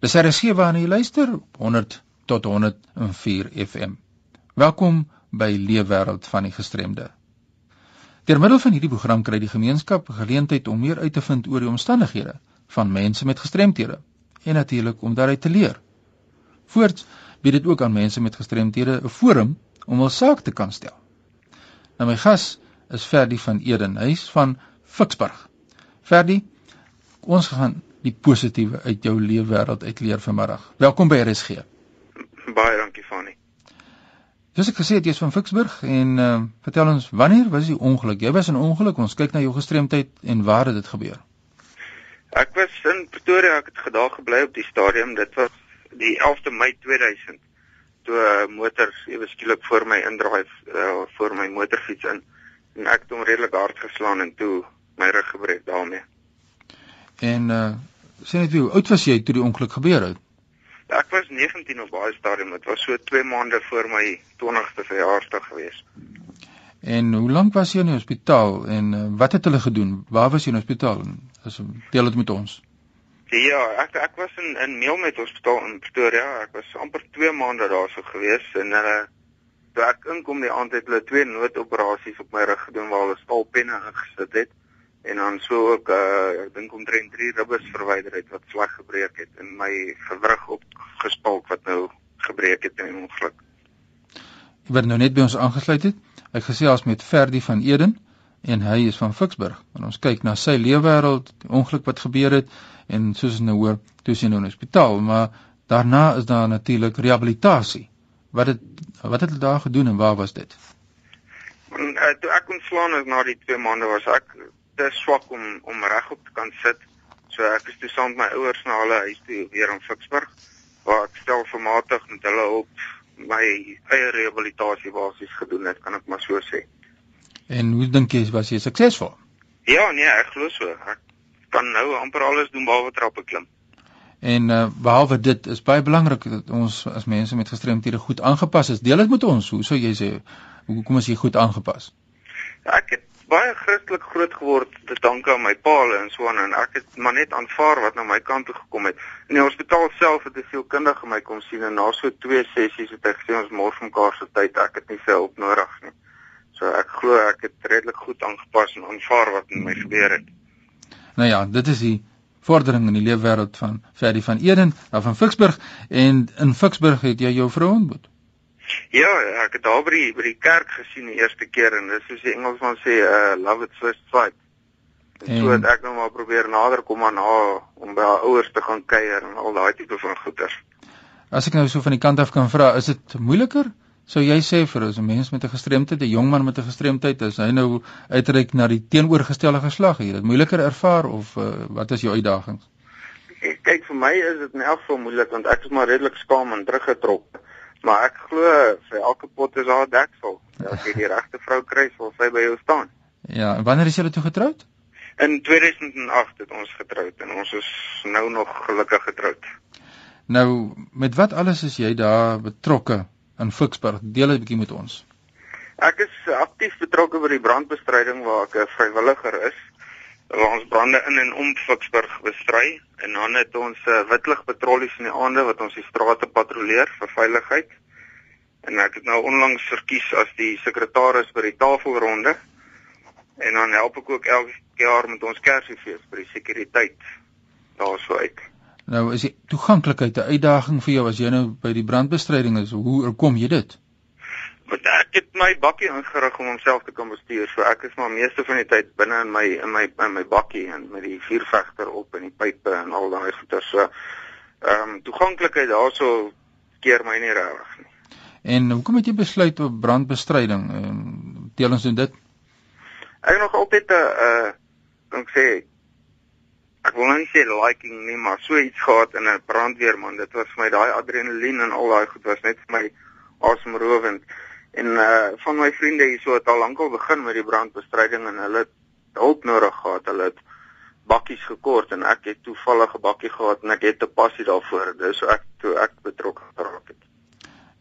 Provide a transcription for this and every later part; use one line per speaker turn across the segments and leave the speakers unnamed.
Dis RC waarna jy luister op 100 tot 104 FM. Welkom by Leefwêreld van die Gestremde. Deur middel van hierdie program kry die gemeenskap geleentheid om meer uit te vind oor die omstandighede van mense met gestremthede en natuurlik om daaruit te leer. Voorts bied dit ook aan mense met gestremthede 'n forum om hul saak te kan stel. Nou my gas is Ferdi van Eden, hy's van Ficksburg. Ferdi, ons gaan die positiewe uit jou leefwêreld uitleer vanmiddag. Welkom by RSG.
Baie dankie Fanie.
Dis ek gesê jy is van Ficksburg en uh, vertel ons wanneer was die ongeluk? Jy was in ongeluk. Ons kyk na jou gestremdheid en waar het dit gebeur?
Ek was in Pretoria, ek het gedag gebly op die stadium. Dit was die 11de Mei 2000 toe 'n uh, motor ewe skielik voor my indraai uh, voor my motorfiets in en ek het hom redelik hard geslaan en toe my rug gebreek daarmee.
En uh sê net hoe oud was jy toe die ongeluk gebeur het?
Ek was 19 op baie stadium. Dit was so 2 maande voor my 20ste verjaarsdag gewees.
En hoe lank was jy in die hospitaal en uh, wat het hulle gedoen? Waar was jy in die hospitaal? As deel dit met ons.
Ja, ek ek was in in Meelmet Hospitaal in Pretoria. Ek was amper 2 maande daarso gewees en hulle uh, toe ek inkom die aand het hulle twee noodoperasies op my rug gedoen waar hulle stalpenne ingesit het en dan so ook uh ek dink omtrent 3 ribbes verwyder het wat sleg gebreek het en my gewrig op gespalk wat nou gebreek het in 'n ongeluk.
Ek word nou net by ons aangesluit het. Ek gesê as met Ferdi van Eden en hy is van Ficksburg. En ons kyk na sy lewenswêreld, die ongeluk wat gebeur het en soos ons nou hoor, toe sy nou in die hospitaal, maar daarna is daar natuurlik rehabilitasie. Wat het wat het hulle daar gedoen en waar was dit?
En, uh, toe ek ontslaan is na die 2 maande was ek te swak om om regop te kan sit. So ek is toe saam met my ouers na hulle huis toe weer in Ficksburg waar ek stelselmatig met hulle op my eie rehabilitasie basies gedoen het, kan ek maar so sê.
En hoe dink jy was jy suksesvol?
Ja, nee, ek glo so. Ek kan nou amper alles doen behalwe trappe klim.
En uh, behalwe dit is baie belangrik dat ons as mense met gestremthede goed aangepas is. Deel dit met ons. Hoe sou jy sê hoekom is jy goed aangepas?
Ja, ek het baie Christelik groot geword te danke aan my pa en so aan en ek het maar net aanvaar wat na my kant toe gekom het. In die hospitaal self het 'n sielkundige my kom sien en na so twee sessies het hy gesê ons mors mekaar se tyd. Ek het nie hulp nodig nie. So ek glo ek het redelik goed aangepas en aanvaar wat met my gebeur het.
Nou ja, dit is die vordering in die leefwêreld van Ferdi van Eden van Ficksburg en in Ficksburg het jy jou vrou ontmoet.
Ja, ek het daar by die by die kerk gesien die eerste keer en dis soos die Engelsman sê, uh love at first sight. En, so het ek nou maar probeer nader kom aan haar om by haar ouers te gaan kuier en al daai tipe van goeders.
As ek nou so van die kant af kan vra, is dit moeiliker? Sou jy sê vir 'n mens met 'n gestremdheid, 'n jong man met 'n gestremdheid, as hy nou uitreik na die teenoorgestelde geslag, jy dit moeiliker ervaar of uh, wat is jou uitdagings?
Kyk vir my is dit in elk geval moeilik want ek is maar redelik skaam en teruggetrok. Maar ek glo vir elke pot is daar 'n deksel. As jy die regte vrou kry, sal sy by jou staan.
Ja, en wanneer is julle toe getroud?
In 2008 het ons getroud en ons is nou nog gelukkig getroud.
Nou, met wat alles is jy daar betrokke in Ficksburg? Deel 'n bietjie met ons.
Ek is aktief betrokke by die brandbestryding waar ek 'n vrywilliger is ons brande in en om Ficksburg bestry en dan het ons uh, witlig patrollies in die aande wat ons die strate patrolleer vir veiligheid. En ek het nou onlangs verkies as die sekretaris by die tafelronde. En dan help ek ook elke jaar met ons Kersfees by die sekuriteit daarso uit.
Nou is die toeganklikheid 'n uitdaging vir jou as jy nou by die brandbestryding is. Hoe kom jy dit?
Want ek het my bakkie ingerig om homself te kan bestuur. So ek is maar meeste van die tyd binne in my in my in my bakkie en met die vuurvegter op en die pype en al daai goeie so. Ehm um, toeganklikheid daarso keer my nie regtig nie.
En hoekom het jy besluit op brandbestryding? Ehm deel ons doen dit.
Ek nog altyd 'n uh kan ek sê ek wil nie sê liking nie, maar so iets gehad in 'n brandweerman. Dit was vir my daai adrenalien en al daai goed was net vir my asemrowend. Awesome En uh van my vriende hierso het al lankal begin met die brandbestryding en hulle het hulp nodig gehad. Hulle het bakkies gekort en ek het toevallig 'n bakkie gehad en ek het 'n passie daarvoor. Dis so ek toe ek betrokke geraak het.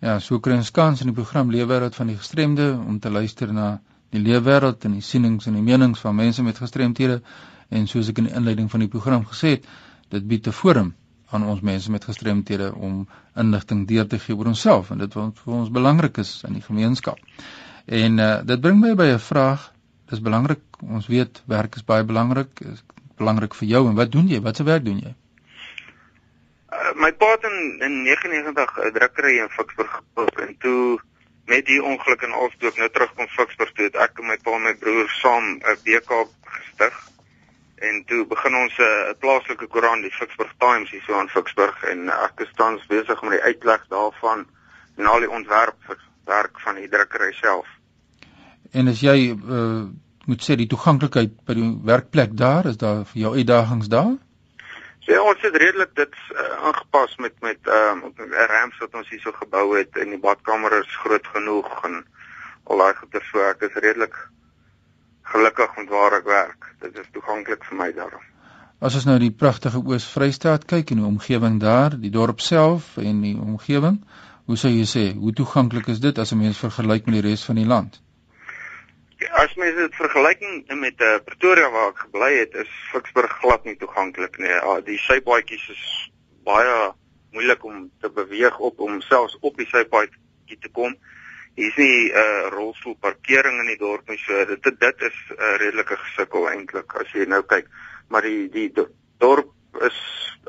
Ja, so kry ons kans in die program Leefwêreld van die gestremde om te luister na die leefwêreld en die sienings en die menings van mense met gestremthede en soos ek in die inleiding van die program gesê het, dit bied 'n forum aan ons mense met gestremthede om inligting deur te gee oor onsself en dit wat vir ons belangrik is in die gemeenskap. En uh, dit bring my by 'n vraag. Dis belangrik, ons weet werk is baie belangrik, is belangrik vir jou en wat doen jy? Wat se werk doen jy?
Uh, my pa het in, in 99 'n drukkery in Ficksburg gekoop en toe met die ongeluk toe ek nou terugkom Ficksburg toe het ek en my pa en my broer saam 'n BK gestig en toe begin ons 'n uh, plaaslike koerant die Ficksburg Times hier so aan Ficksburg en ek is tans besig met die uitleg daarvan en al die ontwerp werk van die drukkery self.
En as jy uh, moet sê die toeganklikheid by die werkplek daar is daar vir jou uitdagings daar?
Ja, ons het redelik dit uh, aangepas met met ehm um, ramps wat ons hierso gebou het en die badkamer is groot genoeg en al daai goeie so ek is redelik gelukkig met waar ek werk. Dit is toeganklik vir my daarom.
As ons nou die pragtige Oos-Vrystaat kyk en die omgewing daar, die dorp self en die omgewing, hoe sou jy sê, hoe toeganklik is dit as 'n mens vergelyk met die res van die land?
As mens dit vergelyk met uh, Pretoria waar ek gebly het, is Ficksburg glad nie toeganklik nie. Uh, die sypaadjies is baie moeilik om te beweeg op om selfs op die sypaadjie te kom. Hier is nie 'n uh, eh, rolstoelparkering in die dorp nie, so dit dit is 'n uh, redelike gesukkel eintlik as jy nou kyk. Maar die die dorp is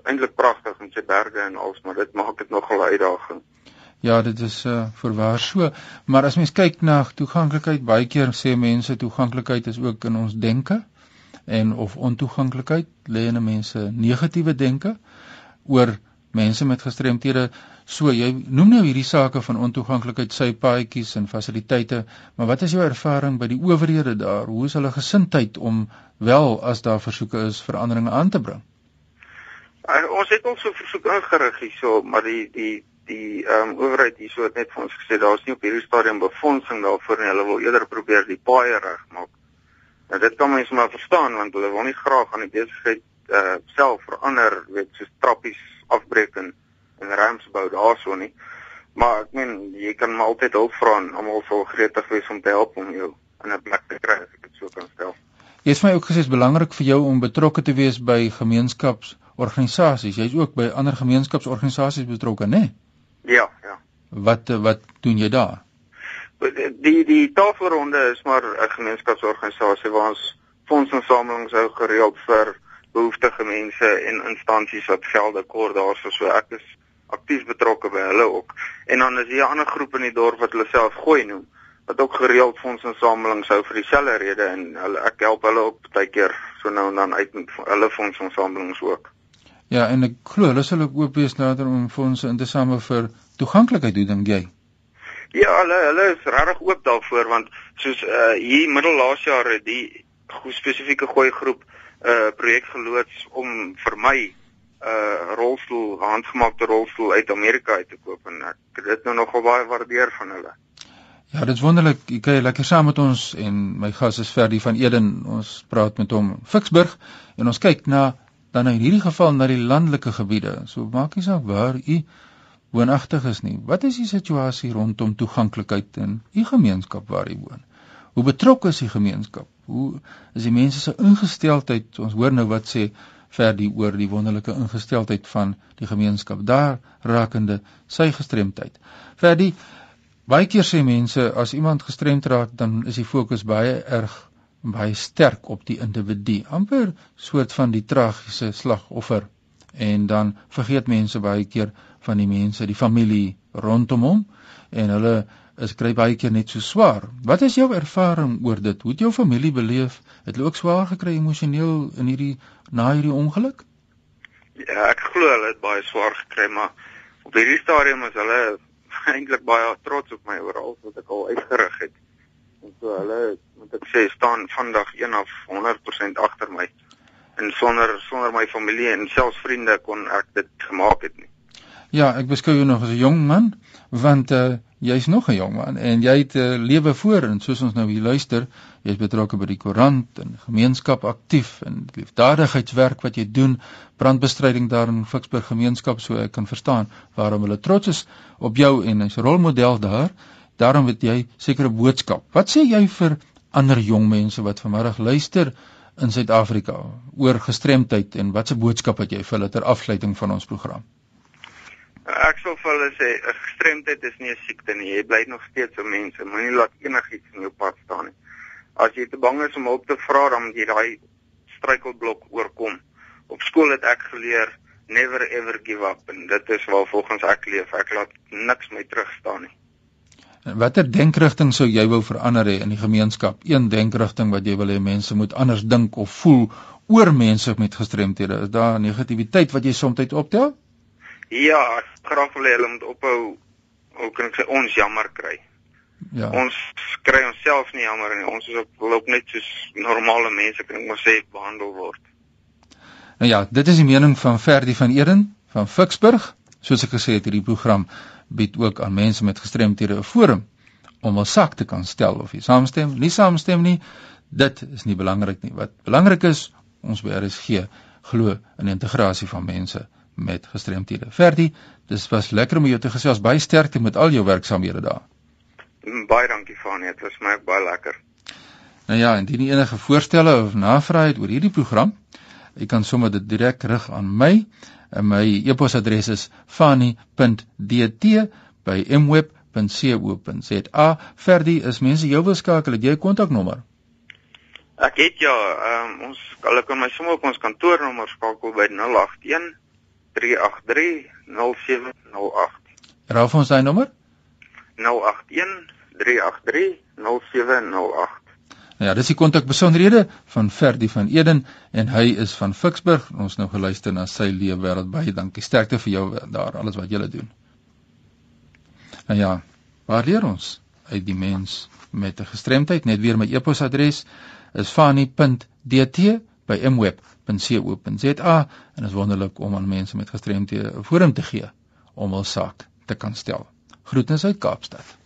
eintlik pragtig met sy berge en alles, maar dit maak dit nogal 'n uitdaging.
Ja, dit is uh verwaar so, maar as mens kyk na toeganklikheid, baie keer sê mense toeganklikheid is ook in ons denke en of ontoeganklikheid lê in mense negatiewe denke oor mense met gestremthede. So jy noem nou hierdie sake van ontoeganklikheid, sy paadjies en fasiliteite, maar wat is jou ervaring by die owerhede daar? Hoe is hulle gesindheid om wel as daar versoeke is veranderinge aan te bring?
Uh, ons het ons so versoek ingerig hierso, maar die die die ehm um, owerheid hierso het net vir ons gesê daar's nie op hierdie stadium befondsing daarvoor nie. Hulle wil eerder probeer die paaie regmaak. Nou dit kan mense maar verstaan want hulle wil nie graag aan die besigheid uh, self verander, weet soos trappies afbreek en en ramps bou daarso nie. Maar ek meen jy kan maar altyd hulp vra en almal sal gretig wees om te help om jou in 'n plek te kry as ek dit so kan stel.
Jy het my ook gesê dit is belangrik vir jou om betrokke te wees by gemeenskapsorganisasies. Jy's ook by ander gemeenskapsorganisasies betrokke, né? Nee?
Ja, ja.
Wat wat doen jy daar?
Die die tafelronde is maar 'n gemeenskapsorganisasie waar ons fondsinsamelings hou gereeld vir behoeftige mense en instansies wat gelde kort daarso so ek is aktief betrokke by hulle ook. En dan is hier 'n ander groep in die dorp wat hulle self gooi noem wat ook gereeld fondsinsamelings hou vir dieselfde rede en hulle ek help hulle ook baie keer so nou en dan uit met hulle fondsinsamelings ook.
Ja, en ek glo hulle sal ook oop wees nader om fondse in te samel vir toeganklikheid, hoe dink jy?
Ja, hulle hulle is regtig oop daarvoor want soos uh hier middel laas jaar het die spesifieke gooi groep 'n uh, eh, projek geloods om vir my uh, rolstoel, handgemaakte rolstoel uit Amerika uit te koop en ek het dit nou nogal baie waardeer van hulle.
Ja, dit is wonderlik. Jy kyk lekker saam met ons en my gas is Ferdi van Eden. Ons praat met hom Ficksburg en ons kyk na dan in hierdie geval na die landelike gebiede. So maak nie saak waar u woonagtig is nie. Wat is die situasie rondom toeganklikheid in u gemeenskap waar u woon? Hoe betrokke is die gemeenskap? Hoe is die mense se ingesteldheid? Ons hoor nou wat sê verdie oor die wonderlike ingesteldheid van die gemeenskap daar rakende sy gestremdheid. Verdie baie keer sê mense as iemand gestremd raak dan is die fokus baie erg baie sterk op die individu, amper soort van die tragiese slagoffer. En dan vergeet mense baie keer van die mense, die familie rondom hom en hulle is kry baie keer net so swaar. Wat is jou ervaring oor dit? Hoe het jou familie beleef? Het hulle ook swaar gekry emosioneel in hierdie na hierdie ongeluk?
Ja, ek glo hulle het baie swaar gekry, maar op hierdie stadium is hulle eintlik baie trots op my oor al wat ek al uitgerig het. En so hulle moet ek sê staan vandag 1 af 100% agter my. En sonder sonder my familie en selfs vriende kon ek dit gemaak het nie.
Ja, ek beskou jou nog as 'n jong man want uh jy's nog 'n jong man en jy het 'n uh, lewe voor en soos ons nou hier luister, jy's betrokke by die koerant en gemeenskap aktief en liefdadigheidswerk wat jy doen, brandbestryding daar in Ficksburg gemeenskap so ek kan verstaan waarom hulle trots is op jou en as rolmodel daar. Daarom het jy sekere boodskap. Wat sê jy vir ander jong mense wat vanmiddag luister in Suid-Afrika oor gestremdheid en watse boodskap het jy vir hulle ter afsluiting van ons program?
Ek sal vir hulle sê 'n gestremdheid is nie 'n siekte nie. Jy bly nog steeds 'n mens. Moenie laat enigiets in jou pad staan nie. As jy te bang is om hulp te vra, dan moet jy daai struikelblok oorkom. Op skool het ek geleer never ever give up en dit is waar volgens ek leef. Ek laat niks my terugstaan nie.
Watter denkrigting sou jy wou verander hê in die gemeenskap? Een denkrigting wat jy wil hê mense moet anders dink of voel oor mense met gestremthede. Is daar negativiteit wat jy soms optel?
Ja, graag wil hê hulle moet ophou hoe kan ek sê ons jammer kry. Ja. Ons kry onsself nie jammer nie. Ons is op loop net soos normale mense kan ek maar sê behandel word.
Nou ja, dit is die mening van Ferdi van Eden van Ficksburg. Soos ek gesê het, hierdie program bied ook aan mense met gestremthede 'n forum om hul sak te kan stel of jy saamstem, nie saamstem nie. Dit is nie belangrik nie. Wat belangrik is, ons by RSG glo in integrasie van mense met gestremthede. Ferdi, dis was lekker om jou te gesels. Baie sterkte met al jou werksamehede daar.
Baie dankie Fanie, dit was my ook baie lekker.
Nou ja, indien enige voorstelle of navrae het oor hierdie program, jy kan sommer dit direk rig aan my en my e-posadres is fani.dt@mweb.co.za. Verdi is mense jou wil skakel, het jy 'n kontaknommer?
Ek het ja, um, ons hulle kan my sommer op ons kantoornommer skakel by 081 383 0708.
Raaf ons daai nommer?
081 383 0708.
Ja, dis die kontakbesonderhede van Ferdi van Eden en hy is van Ficksburg. Ons nou geluister na sy leefwêreld. Baie dankie. Sterkte vir jou daar alles wat jy doen. Nou ja, waar leer ons uit die mens met 'n gestremdheid? Net weer my e-posadres is fani.dt@mweb.co.za en is wonderlik om aan mense met gestremthede 'n forum te gee om hul saak te kan stel. Groetens uit Kaapstad.